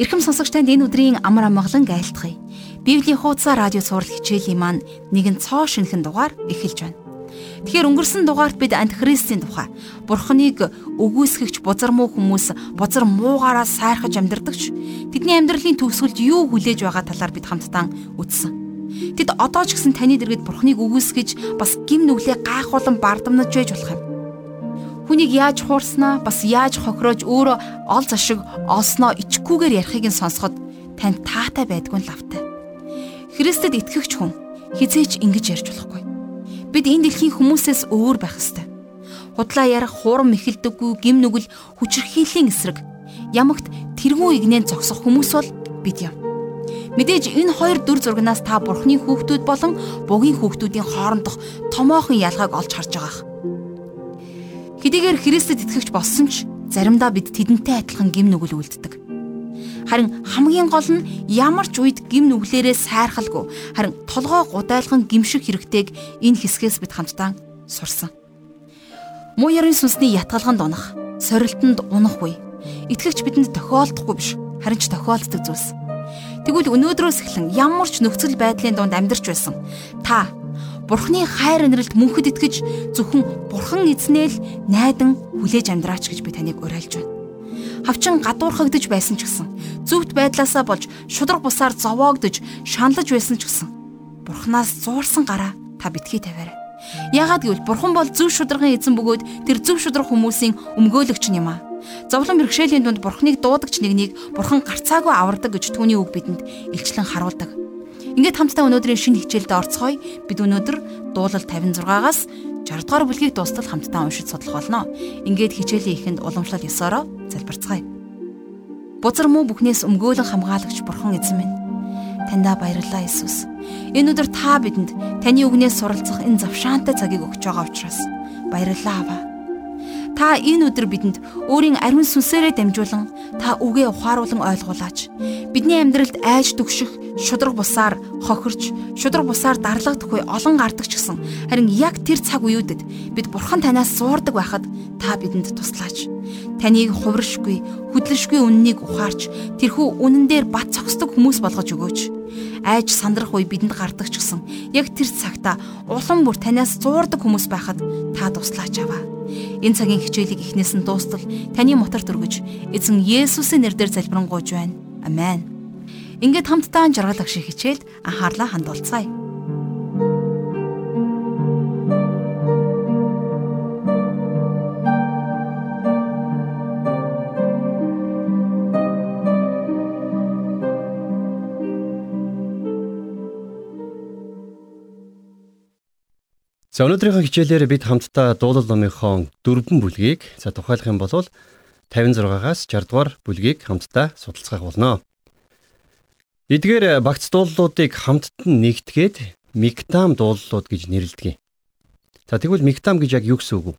Ирхэм сонсогч танд энэ өдрийн амар амгалан айлтгая. Библийн хуудасаа радио цаурал хичээлийн маань нэгэн цоо шинхэн дугаар эхэлж байна. Тэгэхээр өнгөрсөн дугаарт бид антихристийн тухай Бурхныг өгөөсгөгч бузар муу хүмүүс бузар муугаараа сайрхаж амьдрдагч тэдний амьдралын төгсгөлд юу хүлээж байгаа талаар бид хамтдаа үзсэн. Тэд одоо ч гэсэн таны дэргэд Бурхныг өгөөсгөж бас гим нүглээ гайхуулан бардамнаж байж болох юм. Хүнийг яаж хуурснаа бас яаж хохироож өөрөө ол зашиг олсноо ичгүүгээр ярихыг нь сонсоход танд таатай байдгүй нь лавтай. Христэд итгэгч хүн хизээч ингэж ярьж болохгүй. Бид энэ дэлхийн хүмүүсээс өөр байх ёстой. Худлаа ярих хуурам мэхэлдэггүй гим нүгэл хүчрхийллийн эсрэг ямагт тэргүү игнэн зогсох хүмүүс бол бид юм. Мэдээж энэ хоёр дүр зургнаас та бурхны хүүхдүүд болон бугийн хүүхдүүдийн хоорондох томоохон ялгааг олж харж байгаах. Хэдийгээр Христэд итгэгч болсон ч заримдаа бид тэдэнтэй адилхан гим нүгэл үлддэг. Харин хамгийн гол нь ямар ч үед гим нүглээрээ сайрхалгүй харин толгой гудайлган гимших хэрэгтэйг энэ хэсгээс бид хамтдаа сурсан. Муу ярын сүнсний ятгалганд унах, сорилтонд унахгүй. Итгэгч бидэнд тохиолдохгүй биш, харин ч тохиолддог зүйлс. Тэгвэл өнөөдрөөс эхлэн ямар ч нөхцөл байдлын дунд амьдарч байсан та Бурхны хайр инрэлт мөнхөд итгэж зөвхөн Бурхан эзнээ л найдан хүлээж амьдраач гэж би таныг уриалж байна. Хавчин гадуурхагдж байсан ч гэсэн зүвт байдлаасаа болж шудраг бусаар зовоогдож шаналж байсан ч гэсэн Бурханаас зуурсан гараа та битгий тавиарай. Яагаад гэвэл Бурхан бол зөв шударгын эзэн бөгөөд тэр зөв шудраг хүмүүсийн өмгөөлөгч юм аа. Зовлон бэрхшээлийн дунд Бурханыг дуудагч нэгнийг Бурхан гарцаагүй авардаг гэж түүний үг бидэнд илчлэн харуулдаг. Ингээд хамтдаа өнөөдрийн шинэ хичээлд орцгоё. Бид өнөөдөр дуулал 56-аас 60 дугаар бүлгийг дуустал хамтдаа уншиж судлах болно. Ингээд хичээлийн эхэнд уламжлал 9-ороо залбирцгаая. Бузар муу бүхнээс өмгөөлөн хамгаалагч бурхан эзэн минь. Таньда баярлалаа Иесус. Энэ өдөр та бидэнд таны үгнээс суралцах энэ завшаантай цагийг өгч байгаа учраас баярлалаа аваа. Та энэ өдөр бидэнд өөрийн ариун сүнсээрээ дамжуулан та үгээ ухааруулan ойлгуулаач. Бидний амьдралд айж дүгших шудраг бусаар хохирч, шудраг бусаар дарлагдахгүй олон гардаг ч гэсэн харин яг тэр цаг үеүүдэд бид бурхан танаас суурдаг байхад та бидэнд туслаач. Таныг хувиршгүй, хөдлөшгүй үннийг ухаарч, тэрхүү үнэн дээр бат цогсдог хүмүүс болгож өгөөч. Айж сандрах үе бидэнд гардаг ч гэсэн яг тэр цагта улам бүр танаас зуурдаг хүмүүс байхад та туслаач аваа. Энэ цагийн хичээлийг эхнээс нь дуустал таны мотор төргөж эзэн Есүсийн нэрээр залбирanгуйж байна. Амен. Ингээд хамтдаа жаргал агшиг хичээлд анхаарлаа хандуулцгаая. За өнөөдрийнхөө хичээлээр бид хамтдаа дуулал номынхон дөрвөн бүлгийг за тухайлах юм бол 56-аас 60 дугаар бүлгийг хамтдаа судалцгаах болно. Эдгээр багц дуулуудыг хамтд нь нэгтгээд мигтам дуулууд гэж нэрлэдэг. За тэгвэл мигтам гэж яг юу гэсэн үг вэ?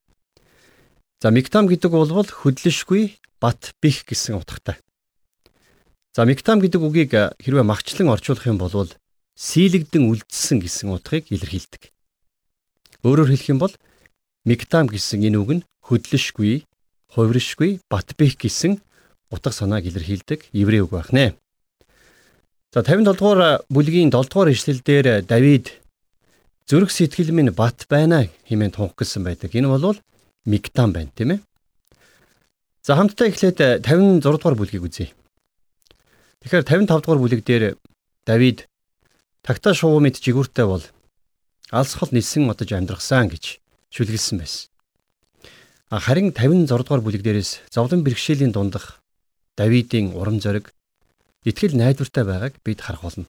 За мигтам гэдэг бол хөдлөшгүй бат бих гэсэн утгатай. За мигтам гэдэг үгийг хэрвээ махчлан орчуулах юм бол сийлэгдэн үлдсэн гэсэн утгыг илэрхийлдэг. Өөрөөр хэлэх юм бол мигтам гэсэн энэ үг нь хөдлөшгүй, хувиршгүй, бат бих гэсэн утга санааг илэрхийлдэг еврей үг байх нэ. За 57 дугаар бүлгийн 7 дугаар ишлэл дээр Давид зүрх сэтгэл минь бат байна хэмээн тунх гэсэн байдаг. Энэ бол мигтам байна тийм ээ. За хамтдаа эхлээд 56 дугаар бүлгийг үзье. Тэгэхээр 55 дугаар бүлэг дээр Давид тагтаа шувуу мэд жигүүртэй бол алсхол нисэн одож амьдрахсан гэж шүлгэлсэн байсан. Харин 56 дугаар бүлэг дээрээс зовлон бэрхшээлийн дундах Давидын урам зориг итгэл найдвартай байгааг бид харах болно.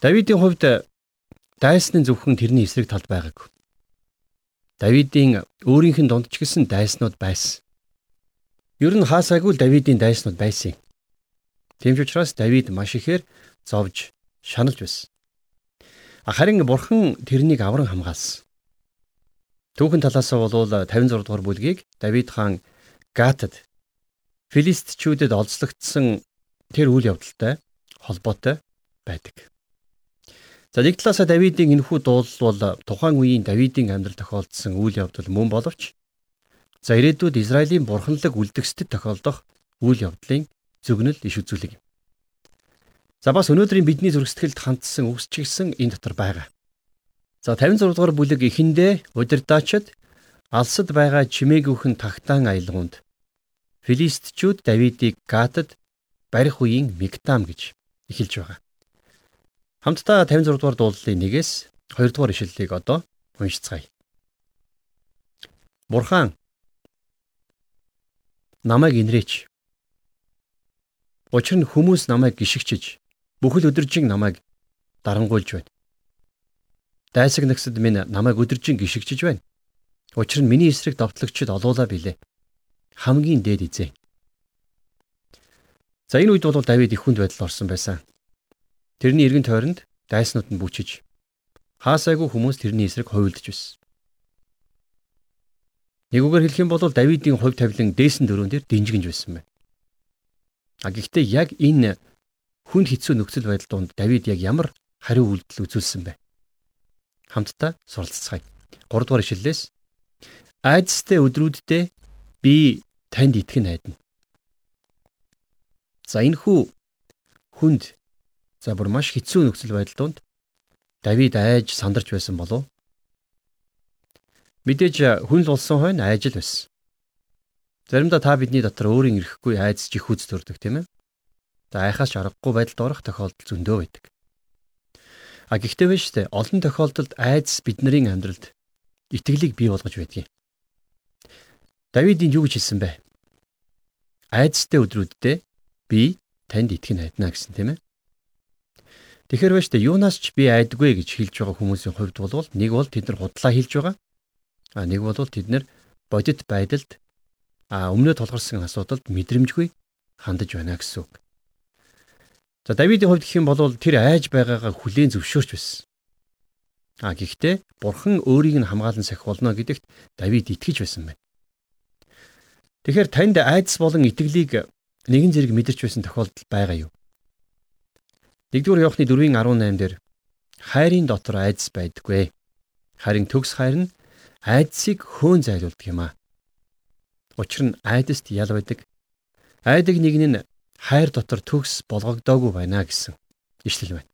Давидын хувьд дайсны зөвхөн тэрний эсрэг талд байгаагүй. Давидын өөрийнх нь дунд ч гэсэн дайснууд байсан. Ер нь хаасаагүй Давидын дайснууд байсан. Тийм ч учраас Давид маш ихээр зовж шаналж байсан. Харин бурхан тэрнийг авран хамгаалсан. Түүхэн талаас нь бол 56 дугаар бүлгийг Давид хаан Гатад филистчүүдэд олзлогдсон тэр үйл явдалтай холбоотой байдаг. За нэг талаасаа Давидын энэхүү дуулал бол тухайн үеийн Давидын амьдрал тохиолдсон үйл явдал мөн боловч за ирээдүйд Израилийн бурханлаг үлдгэстэд тохиолдох үйл явдлын зөгнөл иш үзүүлэг юм. За бас өнөөдрийн бидний зургсэтгэлд хандсан үгс чигсэн энэ дотор байгаа. За 56 дугаар бүлэг эхэндээ удирдаачид алсад байгаа чимээгүйхэн тагтаан аялгуунд Филистчүүд Давидыг Гатад барих үеийн Мигтам гэж эхэлж байгаа. Хамтдаа 56 дугаар дуулалын 1-ээс 2 дугаар ишлэлийг одоо уншицгаая. Бурхан намайг инрээч. Учир нь хүмүүс намайг гიშгчиж бүхэл өдөржин намайг дарангуйлж байна. Дайсаг нэгсэд минь намайг өдөржин гიშгчиж байна. Учир нь миний эсрэг довтлогчд олуулаа билээ. Хамгийн дээд эзэн. За энэ үед бол Давид их хүнд байдал орсон байсан. Тэрний эргэн тойронд дайснууд нь бүчиж хаасайгүй хүмүүс тэрний эсрэг хувилдж байсан. Нэгүгээр хэлэх юм бол Давидын хувь тавилан дээсэн дөрөөн дээр динжигэнж байсан байна. А гэхдээ яг энэ хүнд хэцүү нөхцөл байдал донд Давид яг ямар хариу үйлдэл үзүүлсэн бэ? Хамтдаа суралцгаая. 3 дугаар ишлэлээс айдастай өдрүүддээ би танд итгэн найдана. За энэ хүү хүнд за бүр маш хэцүү нөхцөл байдал донд Давид айж сандарч байсан болов. Мэдээж хүн л улсан хойно айж л байсан. Заримдаа та бидний дотор өөрийн ирэхгүй айдас жихүүц төрдөг тийм ээ. За айхаас аргагүй байдалд орох тохиолдол зөндөө байдаг. А гэхдээ биш үү? Олон тохиолдолд айдас бидний амьдралд итгэлийг бий болгож байдгийг. Давидын юу гэж хэлсэн бэ? Айдастай өдрүүддээ би танд итгэн найдана гэсэн тийм ээ. Тэгэхэр байж та юунаас ч би айдгүй гэж хэлж байгаа хүмүүсийн хувьд бол нэг бол тэд нар худлаа хэлж байгаа. А нэг бол тэд нар бодит байдалд а өмнө толгорсон асуудалд мэдрэмжгүй хандаж байна гэсэн үг. За Давидын хувьд гэх юм бол тэр айж байгаагаа хүлээн зөвшөөрч байсан. А гэхдээ бурхан өөрийг нь хамгаалan сахих болно гэдэгт Давид итгэж байсан байна. Тэгэхээр танд айдас болон итгэлийг нэгэн зэрэг мэдэрч байсан тохиолдол байгаа юу? 1-р Иохны 4:18 дээр хайрын дотор айдас байдаггүй. Харин төгс хайр нь айдсыг хөөн зайлуулдаг юм а. Учир нь айдаст ял байдаг. Айдаг нэг нь хайр дотор төгс болгогдоогүй байна гэсэн ишлэл байна.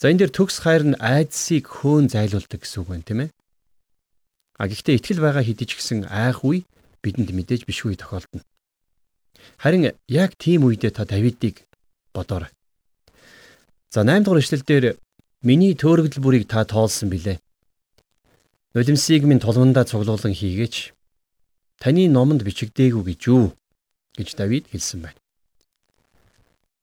За энэ дээр төгс хайр нь айдсыг хөөн зайлуулдаг гэсэн үг байна тийм ээ. А гэхдээ итгэл байгаа хэдий ч гэсэн айх үе бидэнд мэдээж биш үе тохиолдно. Харин яг тийм үедээ та Давидыг бодоорой. За 8 дугаар ишлэл дээр миний төөрөгдөл бүрийг та тоолсон билээ. Нулимсыг минь тулмандаа цуглуулan хийгээч. Таны номонд бичигдээгүй гэж юу гэж Давид хэлсэн байна.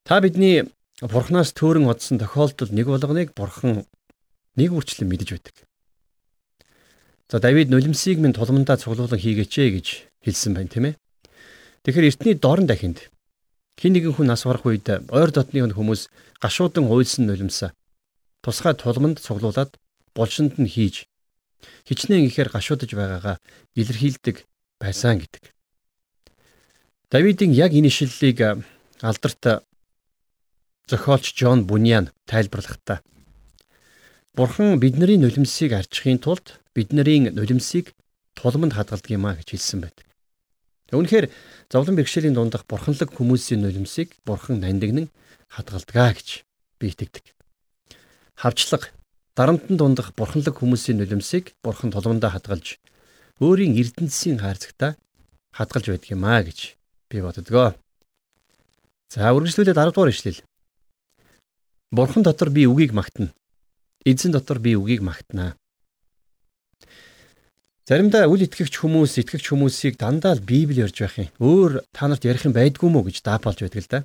Та бидний Бурханаас төөрөн одсон тохиолдол нэг болгоныг Бурхан нэг үрчлэн мэдэж байдаг. За Давид нулимсыг минь тулмандаа цуглуулan хийгээч гэж хэлсэн байна тийм ээ. Тэгэхээр эртний дорн дахинд хин нэгэн хүн нас барах үед ойр дотны хүмүүс гашуудан уйлсан нулимсаа тусгай тулманд цуглуулад булшинд нь хийж хичнээн ихээр гашуудж байгаагаа илэрхийлдэг байсан гэдэг. Давидын яг энэ ишлэлийг алдарт зохиолч Джон Бунян тайлбарлахдаа Бурхан бидний нулимсыг арчхын тулд бидний нулимсыг тулманд а гэж хэлсэн байдаг. Үүнхээр зовлон бэрхшээлийн дундах бурханлаг хүмүүсийн нулимсыг Бурхан нандинг нь хадгалдаг гэж би итгэдэг. Хавчлаг дарамтан дундах бурханлаг хүмүүсийн нулимсыг Бурхан тулмандаа хадгалж өөрийн эрдэнэсийн хайрцагтаа хадгалж а гэж би боддгоо. За үргэлжлүүлээд 10 дугаар ишлэл. Бурхан дотор би үгийг магтана. Эзэн дотор би үгийг магтана. Заримдаа үл итгэгч хүмүүс итгэгч хүмүүсийг дандаа л Библи ярьж байх юм. Өөр та нарт ярих юм байдгүй мүү гэж даапалж байдаг л да.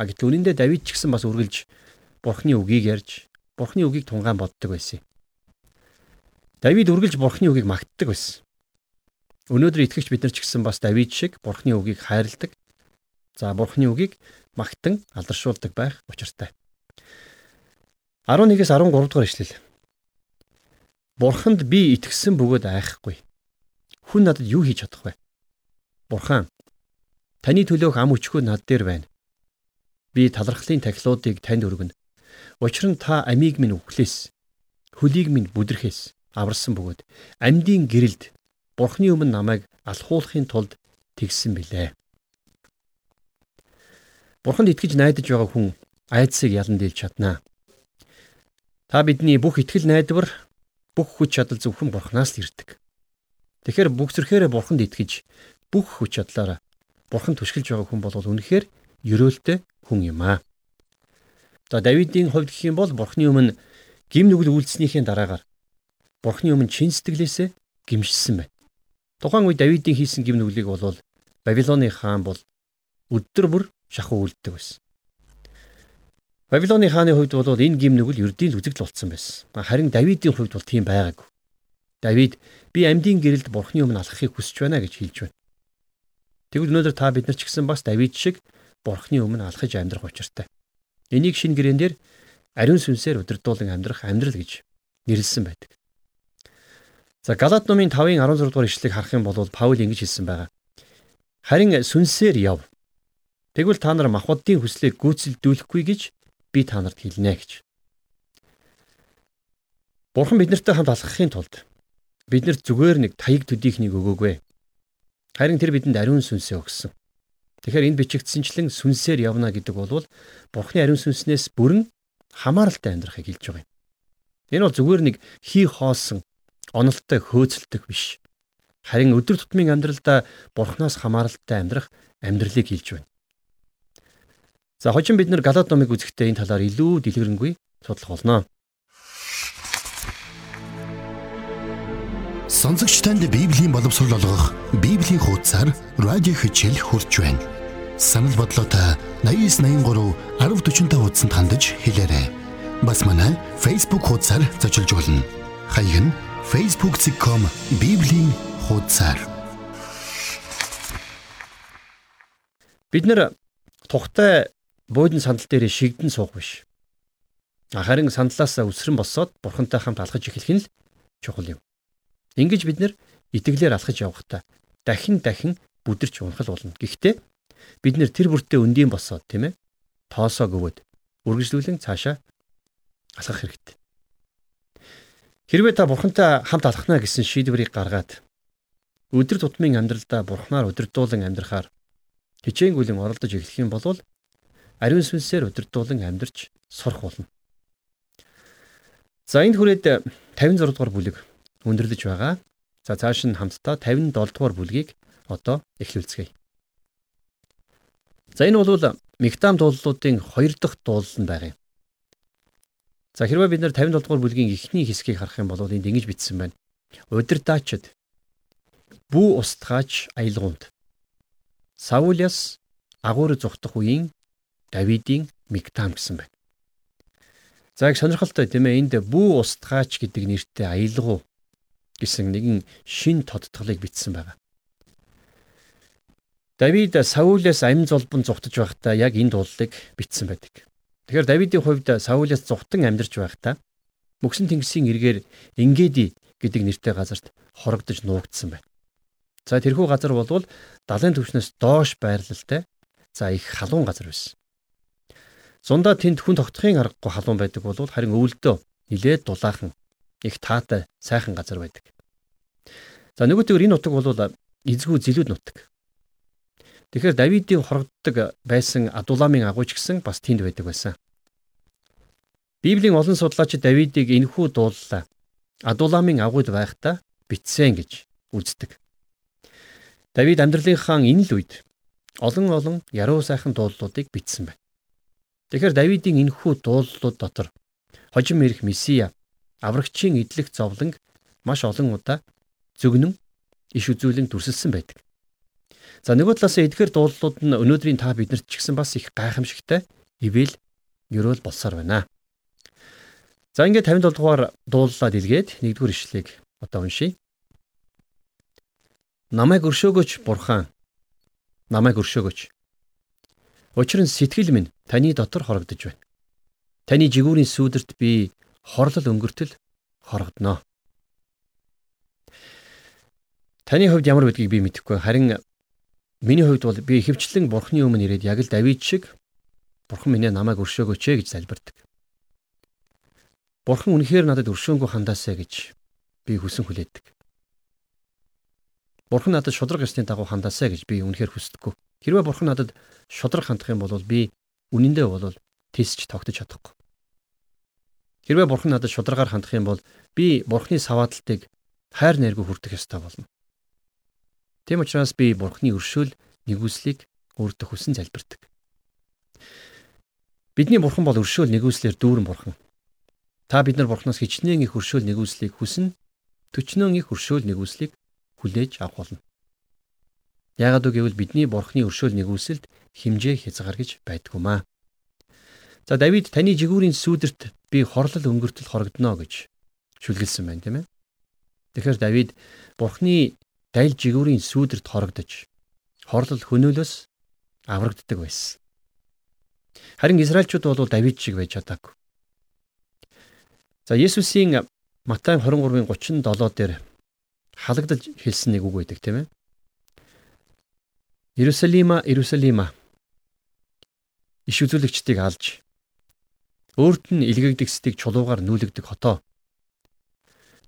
А гэтэл үнэндээ Давид ч гэсэн бас үргэлж Бурхны үгийг ярьж, Бурхны үгийг тунгаан боддог байсан юм. Давид үргэлж Бурхны үгийг магтдаг байсан. Өнөөдөр итгэгч бид нар ч гэсэн бас Давид шиг Бурхны үгийг хайрладаг. За Бурхны үгийг магтан алдаршуулдаг байх учиртай. 11-ээс 13 дугаар ишлэл. Бурханд би итгэсэн бөгөөд айхгүй. Хүн надад юу хийж чадах вэ? Бурхан таны төлөөх ам өчгөө над дээр байна. Би талархлын тахилуудыг танд өргөнө. Учир нь та амийг минь үхлээс, хөлийг минь бүдрэхээс аварсан бөгөөд амьдын гэрэлд Бурхны өмнө намайг алхуулахын тулд тэгсэн билээ. Бурханд итгэж найдаж байгаа хүн айдсыг ялан дийлж чаднаа. Та бидний бүх итгэл найдвар бүх хүч чадал зөвхөн Бурханаас л ирдэг. Тэгэхээр бүх зүрхээрээ Бурханд итгэж бүх хүч чадлаараа Бурхан түшгэлж байгаа хүн бол үнэхээр ерөөлтэй хүн юм аа. За Давидын хувьд гэх юм бол Бурханы өмнө гим нүгэл үйлснийхээ дараагаар Бурханы өмнө чин сэтгэлээсээ гимшсэн байна. Тухайн үед Давидын хийсэн гим нүглийг бол Бабилоны хаан бол өдөр бүр шахуу үлддэг байсан. Бабилоны хааны хувьд бол энэ гим нүгэл ердийн л үзэгдэл болсон байсан. Харин Давидын хувьд бол тийм байгаагүй. Давид би амьдын гэрэлд Бурхны өмнө алхахыг хүсэж байна гэж хэлж байна. Тэгвэл өнөөдөр та бид нар ч гэсэн бас Давид шиг Бурхны өмнө алхаж амьдрах учиртай. Энийг шин гэрээн дээр ариун сүнсээр удирдуулан амьдрах амьдрал гэж нэрлсэн байдаг. За Галат номын 5-ын 16 дугаар ишлэгийг харах юм бол Паул ингэж хэлсэн байгаа. Харин сүнсээр яв. Тэгвэл та нар махбодын хүслийг гүйцэлдүүлэхгүй гэж би та нарт хэлнэ гэж. Бурхан биднэртэй хамт алхахын тулд биднэрт зүгээр нэг таяг төдийхнийг өгөөгүй. Харин тэр бидэнд ариун сүнсээ өгсөн. Тэгэхээр энэ бичигдсэнчлэн сүнсээр явна гэдэг бол Бурханы ариун сүнснээс бүрэн хамааралтай амьдрахыг хэлж байгаа юм. Энэ бол зүгээр нэг хий хоосон онолтой хөөцөлдөх биш. Харин өдөр тутмын амьдралдаа бурхнаас хамааралтай амьдрах амьдралыг хэлж байна. За хожим бид нар Галаад номыг үзэхдээ энэ талаар илүү дэлгэрэнгүй судлах болно. Сонсогч танд Библийн боловсрол олгох Библийн хуудасар радио хичээл хурж байна. Санал бодлоотой 8983 1045 хуудсанд хандаж хэлээрэй. Бас манай Facebook хуудасар зочилж болно. Хаяг нь facebook.com bibлийн хуудасар. Бид нэр тухтай буудан сандал дээр шигдэн суух биш. Харин сандлаас үсрэн босоод бурхантай хамт алхаж эхлэх нь л чухал юм. Ингэж бид нэр итгэлээр алхаж явахдаа дахин дахин бүдэрч унахал болно. Гэхдээ бид нэр тэр бүртээ өндийн босоод тийм ээ тоосоо гөвөд үргэлжлүүлэн цаашаа алхах хэрэгтэй. Хэрвээ та бурхантай хамт алхна гэсэн шийдвэрийг гаргаад өдөр тутмын амьдралдаа бурхнаар өдөрдуулан амьдрахаар хичээнгүйлэн оролдож эхлэх юм бол ариун сүнсээр өдөрдуулан амьдарч сурах болно. За энд хүрээд 56 дугаар бүлэг өндөрлөж байгаа. За цааш нь хамтдаа 57 дугаар бүлгийг одоо эхлүүлцгээе. За энэ бол Мигтам дуулуудын 2 дахь дуулал байгаа юм. За хэрвээ бид нэр 57 дугаар бүлгийн эхний хэсгийг харах юм бол энд ингэж бичсэн байна. Удирдаачд бүү устгаач аялгуунд Саулиас агуур зүхтах үеийн Давидын Мигтам гэсэн байна. За их сонирхолтой тийм ээ энд бүү устгаач гэдэг нэртэй аялгуу гэсэн нэгэн шин тодтголыг бичсэн байна. Давид Саулиас амь золбон зүхтаж байхдаа яг энэ дуулыг бичсэн байдаг. Тэгэхээр Давидын хувьд Саулаас зугтан амьдарч байхдаа мөксөн тэнгисийн эргээр Ингээди гэдэг нэртэй газарт хорогдож нуугдсан байна. За тэрхүү газар болвол далайн түвшнээс доош байрлалтай за их халуун газар байсан. Зундаа тэнд хүн тогтохын аргагүй халуун байдаг бол харин өвөлдөө нилээд дулаахан их таатай сайхан газар байдаг. За нөгөөтэйгөр энэ нутаг бол эзгүй зилүүд нутаг. Тэгэхээр Давидын хорогддог байсан Адуламын агууч гэсэн бас тэнд байдаг байсан. Библийн олон судлаачид Давидыг энэхүү дууллаа Адуламын агууд байхдаа бичсэн гэж үздэг. Давид амьдралынхаа энэ л үед олон олон яруу сайхан дуулуудыг бичсэн байна. Тэгэхээр Давидын энэхүү дуулууд дотор хожим ирэх Месиа, аврагчийн идэлх зовлонг маш олон удаа зөгнөн иш үзүүлэн дүрсэлсэн байдаг. За нөгөө талаас эдгээр дуулууд нь өнөөдрийн та биднэрт ч гэсэн бас их гайхамшигтай ивэл ерөөл болсоор байна. За ингээд 57 дугаар дууллаад илгээд нэгдүгээр ишлэгийг одоо уншийе. Намайг өршөөгөөч бурхан. Намайг өршөөгөөч. Учир нь сэтгэл минь таны дотор хорогдож байна. Таны жигүүрийн сүүдэрт би хорлол өнгөртөл хорогдноо. Таны хувьд ямар байдгийг би мэдэхгүй. Харин Миний хувьд бол би хөвчлэн бурхны өмнө ирээд яг л Давид шиг бурхан минь намайг өршөөгөөч ээ гэж залбирдаг. Бурхан үнэхээр надад өршөөнгөө хандаасаа гэж би хүсэн хүлээдэг. Бурхан надад шудраг ёсны дагуу хандаасаа гэж би үнэхээр хүсдэггүй. Хэрвээ бурхан надад шудраг хандах юм бол би үнэндээ бол тисч тогтож чадахгүй. Хэрвээ бурхан надад шударгаар хандах юм бол би бурханы савааталтыг хайр нэргүй хүртэх ёстой болно. Тэм учраас би бурханы өршөөл нэгүслийг өөртөө хүсэн залбирдаг. Бидний бурхан бол өршөөл нэгүслэр дүүрэн бурхан. Та бид нар бурхнаас хичнээн их өршөөл нэгүслийг хүснэ, төчнөөн их өршөөл нэгүслийг хүлээж авах болно. Яагаад гэвэл бидний бурхны өршөөл нэгүсэлд химжээ хязгаарч байдгүмаа. За Давид таны жигүүрийн сүудэрт би хорлол өнгөртөл хорогдно гэж шүлгэлсэн байна тийм ээ. Тэгэхээр Давид бурхны дайл жигүүрийн сүудэрт хорогдож хорлол хөнөөлөөс аврагддаг байсан. Харин Израильчууд бол Давид шиг байж чадаагүй. За Есүсийн Матай 23-ын 37 дээр халагдаж хэлсэн нэг үг байдаг тийм ээ. Иерусалима, Иерусалима иш үзүүлэгчдийг алж өөрт нь илгээгдэгсдийг чулуугаар нүүлэгдэг хотоо.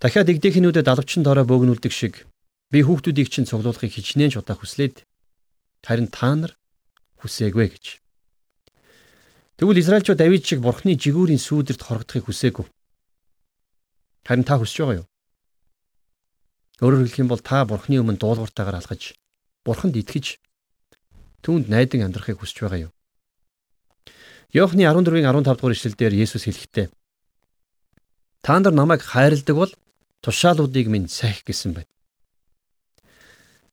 Дахиад игдэхнүүдэд алавчин дорой бөөгнүүлдэг шиг би хүүхдүүдийг чинь цуглуулахыг хичнээн ч удаа хүслээд харин та нар хүсээгүй гэж. Тэгвэл Израильчууд Давид шиг бурхны жигүүрийн сүүдэрт хорогдохыг хүсээгүй. Харин та хүсэж байгаа юу? Өөрөөр хэлэх юм бол та бурхны өмнө дуулууртайгаар алхаж бурханд итгэж түүнд найдан амьдрахыг хүсэж байгаа юу? Иохны 14-ийн 15 дугаар ишлэлдэр Есүс хэлэхдээ Та нар намайг хайрладаг бол тушаалуудыг минь сахих гэсэн байна.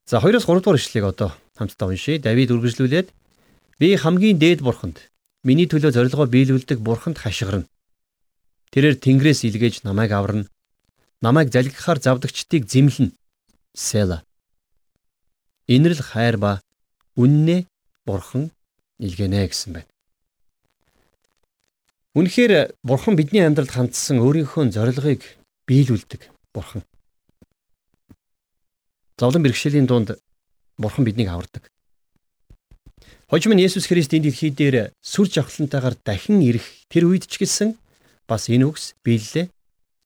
За 2-оос 3 дугаар ишлэлийг одоо хамтдаа уншийе. Давид үргэлжлүүлээд би хамгийн дээд бурханд миний төлөө зорилгоо биелүүлдэг бурханд хашгирна. Тэрээр Тэнгэрээс илгээж намайг аварна. Намайг залгихаар завдагчдыг зэмлэнэ. Села. Инрэл хайр ба үннээ бурхан илгэнэ гэсэн байна. Үнэхээр Бурхан бидний амьдралд хандсан өөрийнхөө зорилгыг биелүүлдэг Бурхан. Зовлон бэрхшээлийн дунд Бурхан биднийг авардаг. Хожим нь Есүс Христ энэ дэлхий дээр сүр жавхлантайгаар дахин ирэх тэр үед ч гэсэн бас энэ үгс биелэлээ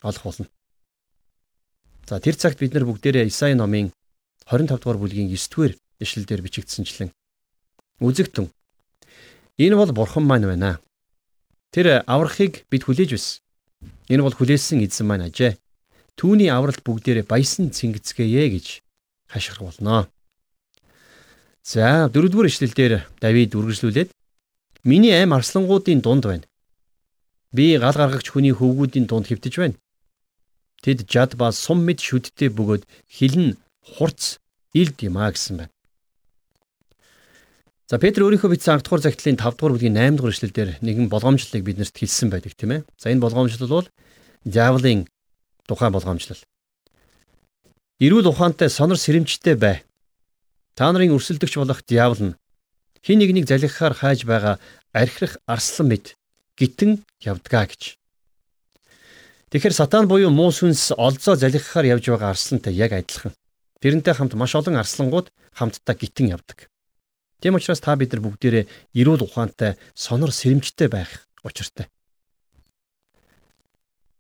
олох болно. За тэр цагт бид нар бүгдээрээ Исаи номын 25 дугаар бүлгийн 9 дугаар ишлэлдэр бичигдсэнчлэн үзэгтэн энэ бол бурхан маань байна. Тэр аврахыг бид хүлээж байсан. Энэ бол хүлээсэн эзэн маань ажээ. Түүний авралт бүгдээрээ баясан цэнгэцгээе гэж хашгирах болно. За дөрөвдүгээр ишлэлдэр Давид үргэлжлүүлээд миний аим арслангуудын дунд байна. Би гал гаргагч хүний хөвгүүдийн дунд хэвтэж байна. Тэд жад ба сум мэд шүдтэй бөгөөд хилэн хурц илд юм а гэсэн байна. За Петр өөрийнхөө бичсэн анх дугаар загтлын 5 дугаар бүлгийн 8 дугаар эшлэлдэр нэгэн болгоомжлыг биднэрт хэлсэн байдаг тийм ээ. За энэ болгоомжлол бол диаволын тухайн болгоомжлол. Эрүүл ухаантай сонор сэрэмжтэй бай. Та нарын өрсөлдөгч болох диавол нь хин нэгнийг залгихаар хайж байгаа архирах арслан мэд гитэн явдгаа гэж. Тэгэхээр сатан буюу муу сүнс олзоо залгихаар явж байгаа арслантай яг адилхан. Тэрнтэй хамт маш олон арслангууд хамтдаа гитэн явдаг. Тийм учраас та бид нар бүгдээрээ эрүүл ухаантай, сонор сэрэмжтэй байх учиртай.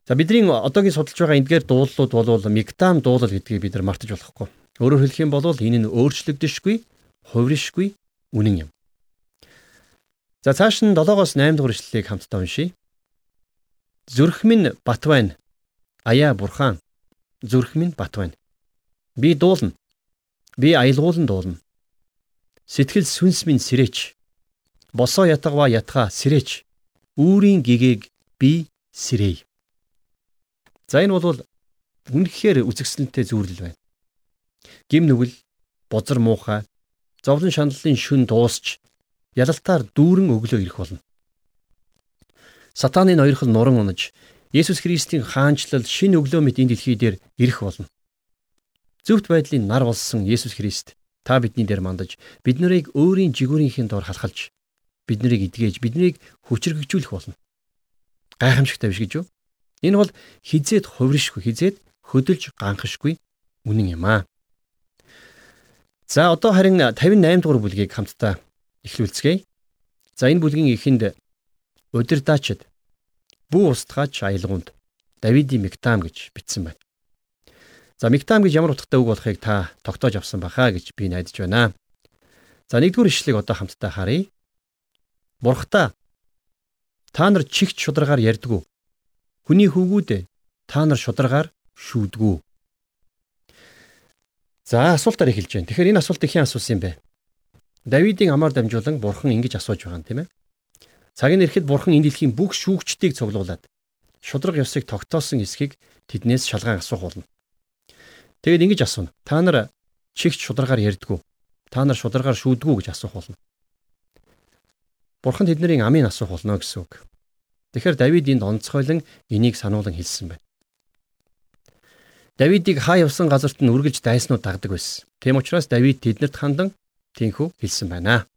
За бидний одоогийн судалж байгаа эдгээр дуулууд бол мигтам дуулал гэдгийг бид нар мартаж болохгүй. Өөрөөр хэлэх юм бол энэ нь өөрчлөгдөшгүй, хувиршгүй үнэн юм. За цааш нь 7-оос 8 дугаар ишлэлийг хамтдаа уншийе. Зүрх минь бат байна. Аяа бурхан. Зүрх минь бат байна. Би дуулна. Би аялгуулан дуулна. Сэтгэл сүнс минь сэрээч. Босоо ятгава ятга сэрээч. Үүрийн гэгээг би сэрээе. За энэ бол үнэхээр үзэгсэлэнтэй зүйлэл байна. Гим нүгэл, бозар муухай, зовлон шаналлын шүн дуусч ялалтаар дүүрэн өглөө ирэх болно. Сатананы ноёрхол нуран унаж Есүс Христийн хаанчлал шин өглөө мэт энэ дэлхий дээр ирэх болно. Зөвхт байдлын нар болсон Есүс Христ Та бидний дээр мандаж бид нарыг өөрийн жигүүрийнхээ дор халахалж бид нарыг эдгээж биднийг хүчрэгжүүлэх болно. Гайхамшигтай биш гэж юу? Энэ бол хизээд хувиршгүй хизээд хөдөлж ганхашгүй үнэн юм аа. За одоо харин 58 дугаар бүлгийг хамтдаа эхлүүлцгээе. За энэ бүлгийн эхэнд удирдаачд бүү устгаач аялгуунд Давидын мигтам гэж бичсэн байна. За Мигтам гэж ямар утгатай үг болохыг та тогтоож авсан баха гэж би найдаж байна. За нэгдүгээр ишлэгийг одоо хамтдаа харъя. Бурхта та нар чигт шударгаар ярьдгүү. Хүний хөвгүүдээ та нар шударгаар шүүдгүү. За асуултаар эхэлж байна. Тэгэхээр энэ асуултыг хэн асуусан юм бэ? Давидын амаар дамжуулан бурхан ингэж асууж байгаа юм тийм ээ. Цаг нь ирэхэд бурхан энэ дэлхийн бүх шүүгчдийг цуглуулад шудраг ёсыг тогтоосон эсхийг тэднээс шалгаан асуух болно. Тэгэд ингэж асууна. Та нар чигт шударгаар ярьдгүү. Та нар шударгаар шүүдгүү гэж асуух болно. Бурхан тэдний амийг асуух болно гэсэн үг. Тэгэхээр Давид энд онцгойлон энийг сануулan хэлсэн байна. Давидыг хаа явсан газарт нь үргэлж дайснууд дагдаг байсан. Тийм учраас Давид тэднэрт хандан тийхүү хэлсэн байна.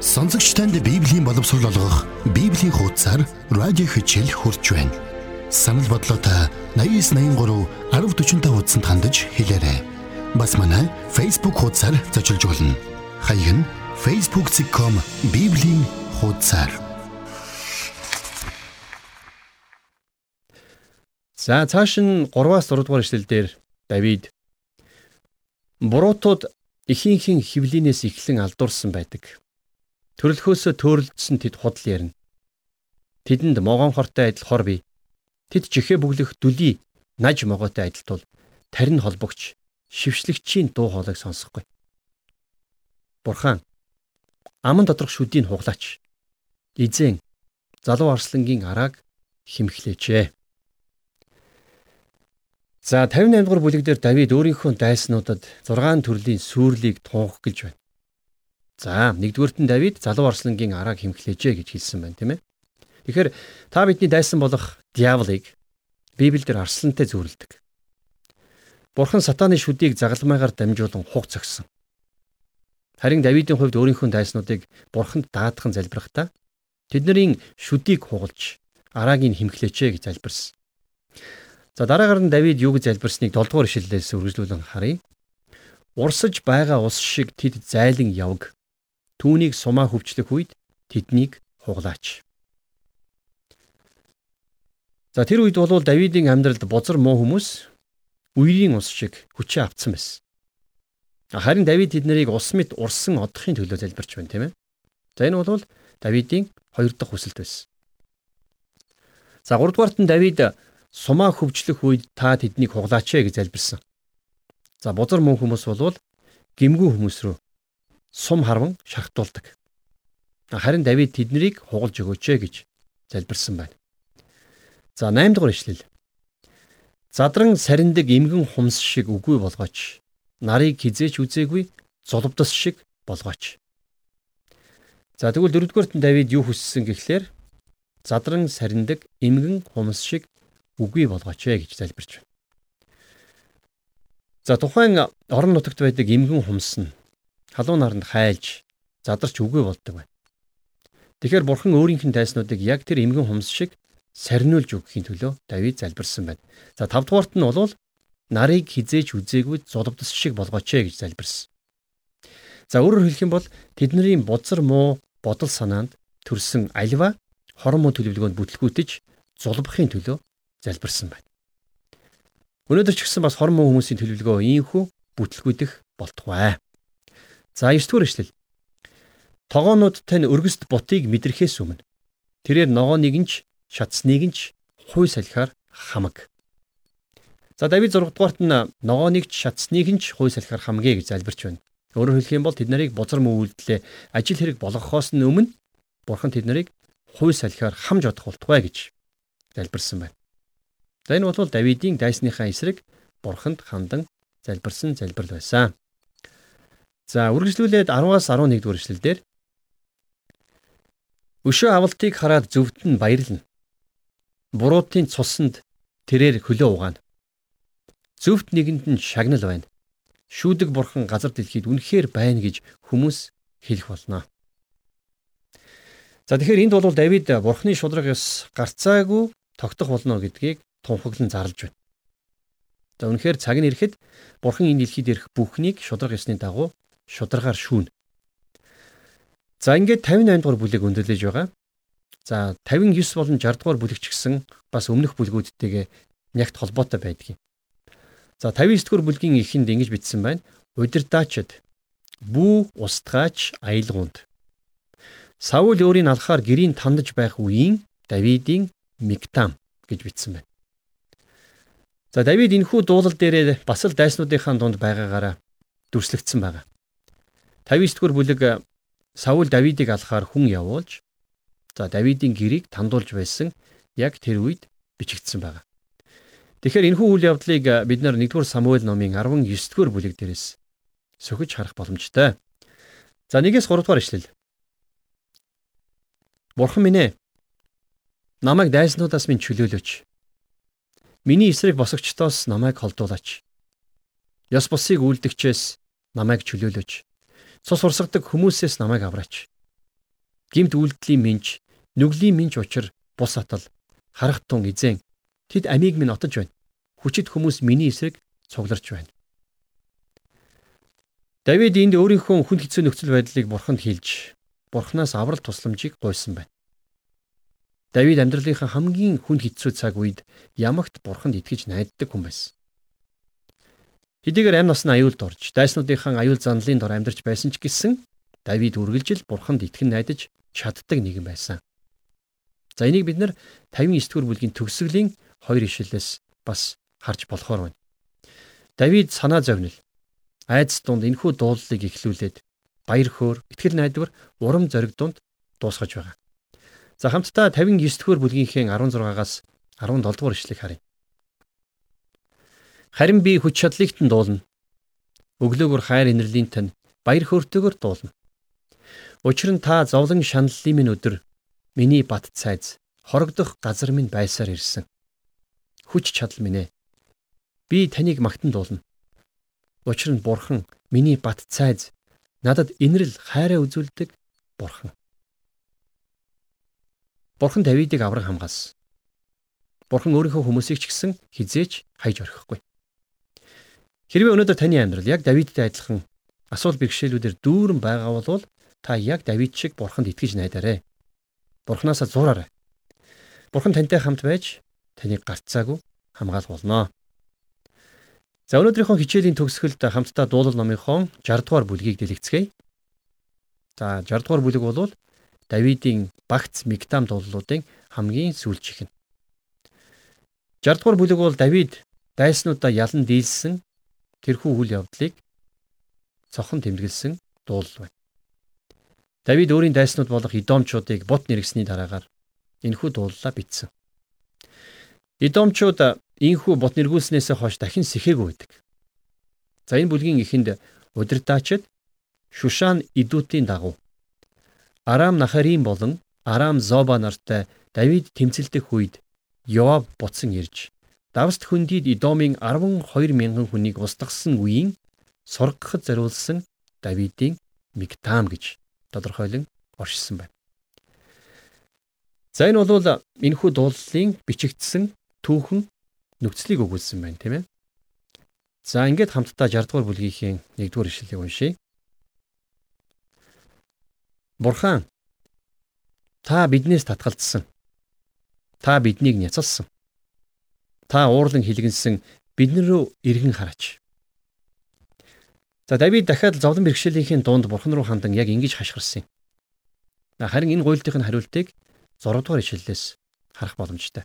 Сонсогч танд Библийн боловсрол олгох Библийн хуудасар радио хичээл хурж байна. Санал бодлоотой 8983 1045 хуудсанд хандаж хэлээрэй. Бас манай Facebook хуудасар зочилж болно. Хаяг нь facebook.com библийн хуудасар За цааш нь 3-аас 6 дугаар эшлэлдэр Давид буруутууд ихийнхэн хөвлийнээс эхлэн алдуурсан байдаг. Төрөлхөөсөө төөрөлдсөн тэд худал ярина. Тэдэнд могоон хортой адил хор бий. Тэд жихээ бүглэх дүлий наж могоотой адил тул тарин холбогч шившлэгчийн дуу хоолойг сонсохгүй. Бурхан аман доторх шүдийг хуглаач. Эзэн залуу арслангийн арааг химхлээчээ. За 58 дугаар бүлэг дээр Давид өөрийнхөө дайснуудад 6 төрлийн сүрлийг тунх гэлж байна. За нэгдүгээрт нь Давид залуу арслангийн арааг химхлээжээ гэж хэлсэн байна тийм ээ. Тэгэхээр та бидний дайсан болох диаволыг Библиэлд арслантай зүйрлдэг. Бурхан сатааны шүдийг загалмайгаар дамжуулан хуг цогсон. Харин Давидын хувьд өөрийнхөө дайснуудыг Бурханд даатхан залбирахдаа тэдний шүдийг хугалж арааг нь химхлээчээ гэж залбирсан. За дараагаар нь Давид юу гэж залбирсныг 7 дугаар ишлэлээс үргэлжлүүлэн харъя. Урсаж байгаа ус шиг тэд зайлан явг. Түүнийг сумаа хөвчлөх үед тэднийг хуглаач. За тэр үед бол Давидын амьдралд бозар муу хүмүүс үерийн ус шиг хүчээ авцсан байсан. Харин Давид тэднийг ус мэд урсан одохын төлөө залбирч байна тийм ээ. За энэ бол Давидын хоёр дахь хүсэлт байсан. За 3 дугаарт нь Давид сумаа хөвчлөх үед та тэднийг хуглаач ээ гэж залбирсан. За бузар мөн хүмүүс болвол гимгүү хүмүүс рүү сум харван шахтуулдаг. Харин Давид тэднийг хугалж өгөөч ээ гэж залбирсан байна. За 8 дугаар ишлэл. Задран сариндаг эмгэн хумс шиг үгүй болгооч. Нарыг хизээч үзээгүй золбдос шиг болгооч. За тэгвэл дөрөвдүгээрт Давид юу хүссэн гэхлээр задран сариндаг эмгэн хумс шиг үгүй болгооч ээ гэж залбирч байна. За тухайн орон нутагт байдаг эмгэн хумс нь халуун наранд хайлж задарч үгүй болдог байна. Тэгэхээр бурхан өөрийнх нь тайснуудыг яг тэр эмгэн хумс шиг сарниулж өгөхийн төлөө Давид залбирсан байна. За 5 дугаарт нь бол нарыг хизээж үзээгүй зулбдас шиг болгооч ээ гэж залбирсан. За өөрөөр хэлэх юм бол тэдний бузар муу бодол санаанд төрсэн альва хормон төлөвлөгөөнд бүтлгүүтэж зулбахын төлөө залбирсан байна. Өнөөдөр ч гэсэн бас хормон хүмүүсийн төлөвлөгөө ийхүү бүтлгүүдэх болтугай. За 9 дугаар эшлэл. Тогоонууд тань өргөст бутыг мэдрэхээс өмнө тэрээр ногооныг нь ч шатсныг нь ч хуй салхиар хамаг. За Давид 6 дугаарт нь ногооныг ч шатсныг нь ч хуй салхиар хамгээ гэж залбирч байна. Өөрөөр хэлэх юм бол тэд нарыг бузар үйлдэлээ ажил хэрэг болгохоос нь өмнө бурхан тэд нарыг хуй салхиар хамж одох болтугай гэж залбирсан байна. За энэ бол Давидын дайсныхаа эсрэг бурханд хандан залбирсан залбирал байсан. За үргэлжлүүлээд 10-аас 11 дугаар эшлэлдэр Өшөө авалтыг хараад зөвд нь баярлна. Буруутын цуснд тэрээр хөлөө угаана. Зөвхт нэгэнд нь шагнал байна. Шүүдэг бурхан газар дэлхийд үнэхээр байна гэж хүмүүс хэлэх болно. За тэгэхээр энд бол Давид бурхны шудраг ёс гарцаагүй тогтох болно гэдгийг тунхаглан зарлж байна. За үнэхээр цаг нь ирэхэд бурхан энэ дэлхийд ирэх бүхнийг шудраг ёсны дагуу шударгаар шүүнэ. За ингээд 58 дугаар бүлэг өндөрлөж байгаа. За 59 болон 60 дугаар бүлэг ч гэсэн бас өмнөх бүлгүүдтэйгээ нягт холбоотой байдаг юм. За 59 дугаар бүлгийн эхэнд ингэж бичсэн байна. Удирдаачд бүү устгаач аялгуунд. Саул өөрийн алхаар гэрийн тандж байх үеийн Давидын Мигтам гэж бичсэн байна. За Давид энэхүү дуулал дээрээ бас л дайснуудынхаа дунд байгаагаараа дүрслэгдсэн байгаа. 59 дугаар бүлэг Саул Давидыг алхаар хүн явуулж за Давидын гэрийг тандуулж байсан яг тэр үед бичигдсэн байгаа. Тэгэхээр энэхүү үйл явдлыг бид нар 1-р Самуэль номын 19-р бүлэг дээрээс сөхөж харах боломжтой. За 1-ээс 3-р ишлэл. Бурхан минь ээ. Намайг дайснуудаас минь чөлөөлөөч. Миний эсрэг босогчдоос намайг холдуулаач. Ёс бусыг үлдгчээс намайг чөлөөлөөч. Цус урсгадаг хүмүүсээс намайг авраач. Гимт үйлдэлийн минж, нүглийн минж учир бус атал, харах тун эзэн тэд амийг минь отож байна. Хүчит хүмүүс миний эсрэг цугларч байна. Давид энд өөрийнхөө хүнд хэцүү нөхцөл байдлыг бурханд хэлж Бурханаас аврал тусламжийг гуйсан байна. Давид амьдралынхаа хамгийн хүнд хэцүү цаг үед ямагт Бурханд итгэж найддаг хүн байсан. Хэдийгээр амь насны аюулд орж, дайснуудынхаа аюул занлын дор амьдарч байсан ч гэсэн Давид үргэлжил Бурханд итгэн найдаж чаддаг нэгэн байсан. За энийг бид нар 59 дугаар бүлгийн төгсгөлийн 2 ишлэлээс бас харж болохоор байна. Давид санаа зовнил айдас дунд энэхүү дуулалыг эхлүүлээд баяр хөөр, итгэл найдвар, урам зориг дунд дуусгаж байгаа. За хамтдаа 59 дэх бүлгийнхээ 16-аас 17 дугаар ишлэгийг харъя. Харин би хүч чадлыгт нь дуулна. Өглөөгөр хайр инэрлийн тань баяр хөөртэйгээр дуулна. Учир нь та зовлон шаналлын минь өдөр миний бат цайз хорогдох газар минь байсаар ирсэн. Хүч чадал минь ээ. Би таныг магтан дуулна. Учир нь бурхан миний бат цайз Надад инрэл хайраа үзүүлдэг бурхан. Бурхан Давидыг авраг хамгаалсан. Бурхан өөрийнхөө хүмүүсийг ч гэсэн хизээч хайж орхихгүй. Хэрвээ өнөөдөр таны амьдрал яг Давидтай адилхан асуул бэрхшээлүүдээр дүүрэн байгаа бол та яг Давид шиг бурханд итгэж найдаарэ. Бурханаасаа зураарай. Бурхан тантай хамт байж таныг гарцаагүй хамгаалуулнаа. За өнөөдрийнхөө хичээлийн төгсгөлд хамтдаа дуулал номынхон 60 дугаар бүлгийг дэлгэцгээе. За 60 дугаар бүлэг бол Давидын багц Мигдам дуулалуудын хамгийн сүүлчийнх нь. 60 дугаар бүлэг бол Давид дайснуудаа ялан дийлсэн тэрхүү үйл явдлыг цохон тэмдэглэсэн дуулал байна. Давид өөрийн дайснууд болох Идомчуудыг бут нэргсний дараагаар энэхүү дуулалаа бичсэн. Идомчууд Ийхүү бот нэргүүлснээс хойш дахин сэхээгүй байдаг. За энэ бүлгийн эхэнд удирдаачид Шушан идүүдийн дагуу Арам Нахарим болон Арам Зоба нартай Давид тэмцэлдэх үед Йоав буцсан ирж Давст хөндийд Идомын 12 мянган хүнийг устгасан үеийн сургахад зориулсан Давидын Мигтам гэж тодорхойлон оршисон байна. За энэ бол энэхүү дуулалын бичигдсэн түүхэн нөхцөлийг өгүүлсэн байна тийм ээ. За ингээд хамтдаа 60 дугаар бүлгийн 1 дугаар ишлэлийг уншийе. Бурхан та биднээс татгалзсан. Та биднийг няцалсан. Та уурлан хилгэнсэн биднэр рүү эргэн хараач. За Давид дахиад зовлон бэрхшээлийнхээ дунд бурхан руу хандан яг ингэж хашгирсан юм. Харин энэ гуйлтын хариултыг 6 дугаар ишлэлээс харах боломжтой.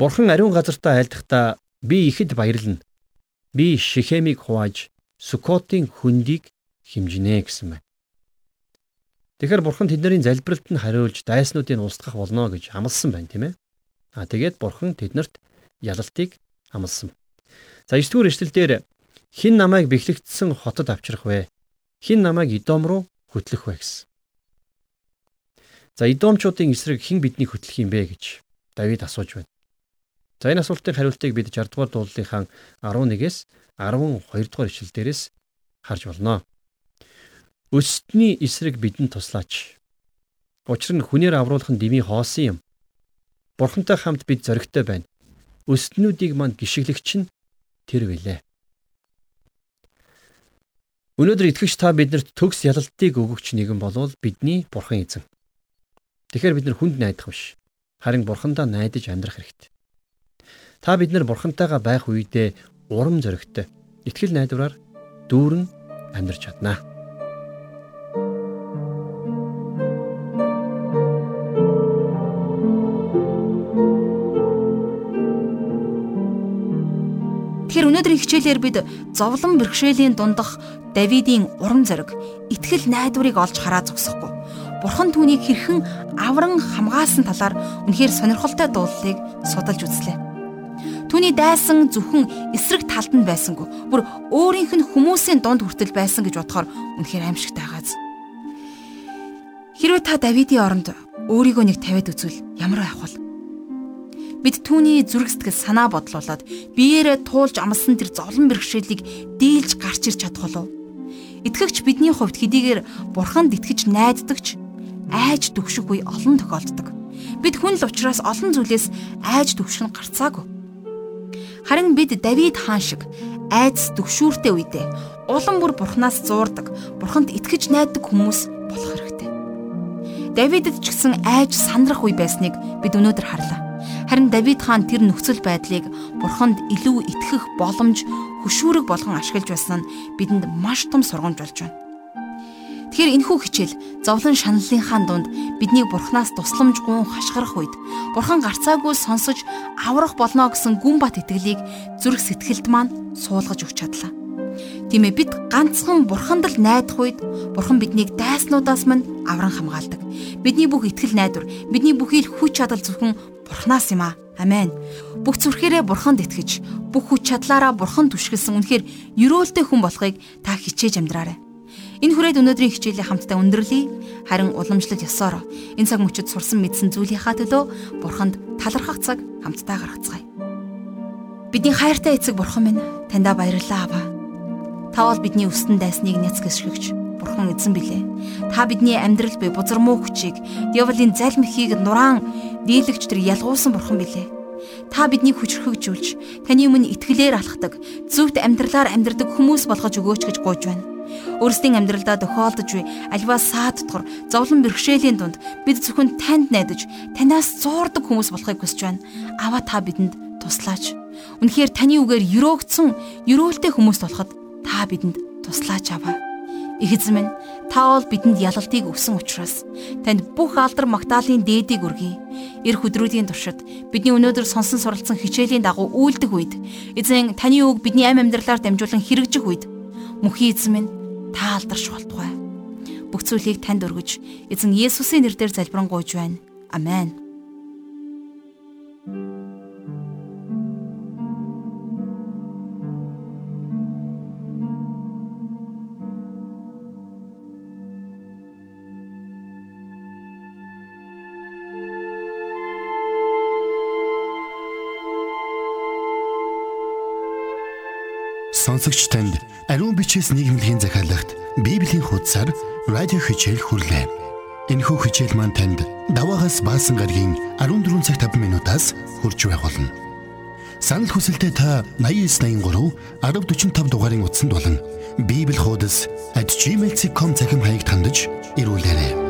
Бурхан ариун газартаа айлдахдаа би ихэд баярлна. Би Шихемийг хувааж Сукотын хөндийг химжинэ гэсэн байна. Тэгэхээр бурхан тэдний залбиралд нь хариулж дайснуудыг устгах болно гэж амласан байна тийм ээ. А тэгээд бурхан тэднэрт ялалтыг амласан. За 9 дугаар эшлэлдэр хин намайг бэхлэгдсэн хотод авчрах вэ? Хин намайг Идом руу хөтлөх вэ гэсэн. За Идомчуудын эсрэг хэн бидний хөтлөх юм бэ гэж Давид асууж байна. За энэ асуултын хариултыг бид 60 дугаар дуулалынхаа 11-ээс 12 дугаар ишлэл дээрээс харж болно. Өстний эсрэг бидэнд туслаач. Учир нь хүнээр авруулах нь дими хоосон юм. Бурхантай хамт бид зоригтой байна. Өстнүүдийг манд гიშгэлэгч нь тэр вэлээ. Өнөөдөр итгэгч та бидэнд төгс ялалтыг өгөгч нэгэн болвол бидний бурхан эзэн. Тэгэхээр бид нар хүнд найдах биш. Харин бурхандаа найдаж амьдрах хэрэгтэй. Та бид нар бурхантайгаа байх үедээ урам зоригтой итгэл найдвараар дүүрэн амьдрч чаднаа. Өнөөдрийн хичээлээр бид зовлон бэрхшээлийн дундах Давидын урам зориг, итгэл найдварыг олж хараа зогсохгүй. Бурхан түүнийг хэрхэн авран хамгаалсан талаар үнэхээр сонирхолтой дуулалыг судалж үзлээ. Түүний дайсан зөвхөн эсрэг талд нь байсангүй. Бүр өөрийнх нь хүмүүсийн дунд хүртэл байсан гэж бодохоор үнэхээр аимшигтай байгааз. Хэрвээ та Давидын оронд өөрийгөө нэг тавиад үзвэл ямар байх вэ? Бид түүний зүрх сэтгэл санаа бодлуулад биеэрээ туулж амлсан тэр зовлон бэрхшээлийг дийлж гарч ирч чадах болов. Итгэгч бидний хувьд хэдийгээр бурханд итгэж найддагч айж төвших үе олон тохиолддог. Бид хүн л учраас олон зүйлээс айж төвших нь гарцаагүй. Харин бид Давид хаан шиг айц төвшүүртэй үедээ улам бүр бурхнаас зуурдаг, бурханд итгэж найддаг хүмүүс болох хэрэгтэй. Давидэд ч гэсэн айж сандрах үе байсныг бид өнөөдөр харлаа. Харин Давид хаан тэр нөхцөл байдлыг бурханд илүү итгэх боломж хөшүүрэг болгон ашиглаж байсан нь бидэнд маш том сургамж болж байна. Тэгэхээр энэхүү хичээл зовлон шаналлынхаа дунд биднийг бурхнаас тусламжгүй хашгирах үед бурхан гарцаагүй сонсож аврах болно гэсэн гүн бат итгэлийг зүрх сэтгэлд маань суулгаж өгч чадлаа. Тийм ээ бид ганцхан бурханд л найдах үед бурхан биднийг дайснуудаас мань авран хамгаалдаг. Бидний бүх итгэл найдвар, бидний бүхий л хүч чадал зөвхөн бурхнаас юм аа. Амен. Бүх зүрхээрээ бурханд итгэж, бүх хүч чадлаараа бурхан түшгэлсэн үнэхээр ерөөлтэй хүн болохыг та хичээж амьдраарай. Энэ хүрээд өнөөдрийн хичээлийг хамтдаа өндөрлөе. Харин уламжлал ёсоор энэ цаг мөчид сурсан мэдсэн зүйлийнхаа төлөө бурханд талархах цаг хамтдаа гаргацгаая. Бидний хайртай эцэг бурхан минь таньда баярлалаа аваа. Та бол бидний өстөн дайсныг няц гიშгэгч бурхан эзэн билээ. Та бидний амьдрал буй бузар муу хүчийг, дьяволын залмихийг нураан дийлэгч тэр ялгуусан бурхан билээ. Та биднийг хүчрхэгжүүлж, таны өмнө итгэлээр алхдаг, зөвхт амьдралаар амьдрдаг хүмүүс болгож өгөөч гэж гуйж байна. Өөрсдийн амьдралдаа тохиолдож буй альва саадтгор зовлон бэрхшээлийн дунд бид зөвхөн танд найдаж, танаас зуурдаг хүмүүс болохыг хүсэж байна. Аваа та бидэнд туслаач. Үнэхээр таны үгээр өрөөгдсөн, өрөөлтэй хүмүүс болоход та бидэнд туслаач аваа. Их эзэн минь та бол бидэнд ялалтыг өгсөн учраас танд бүх алдар магтаалын дээдийг өргөе. Эр хөдрүүдийн туршид бидний өнөөдөр сонсон суралцсан хичээлийн дагуу үйлдэх үед эзэн таны үг бидний амь амьдралаар дамжуулан хэрэгжих үед мөнхийн эзэн минь та алдарш болтугай. Бүх зүйлийг танд өргөж эзэн Есүсийн нэрээр залбирanгуйж байна. Амен. Сонсогч танд ариун бичээс нийгэмлэгийн захиалагт Библийн хуудасаар радио хичээл хүрлээ. Энэхүү хичээл маань танд даваагаас баасан гарагийн 14 цаг 5 минутаас хүрч байх болно. Санал хүсэлтээ та 8983 1045 дугаарын утсанд болон Библи хуудас @gmail.com захим хаягт хандаж ирүүлээрэй.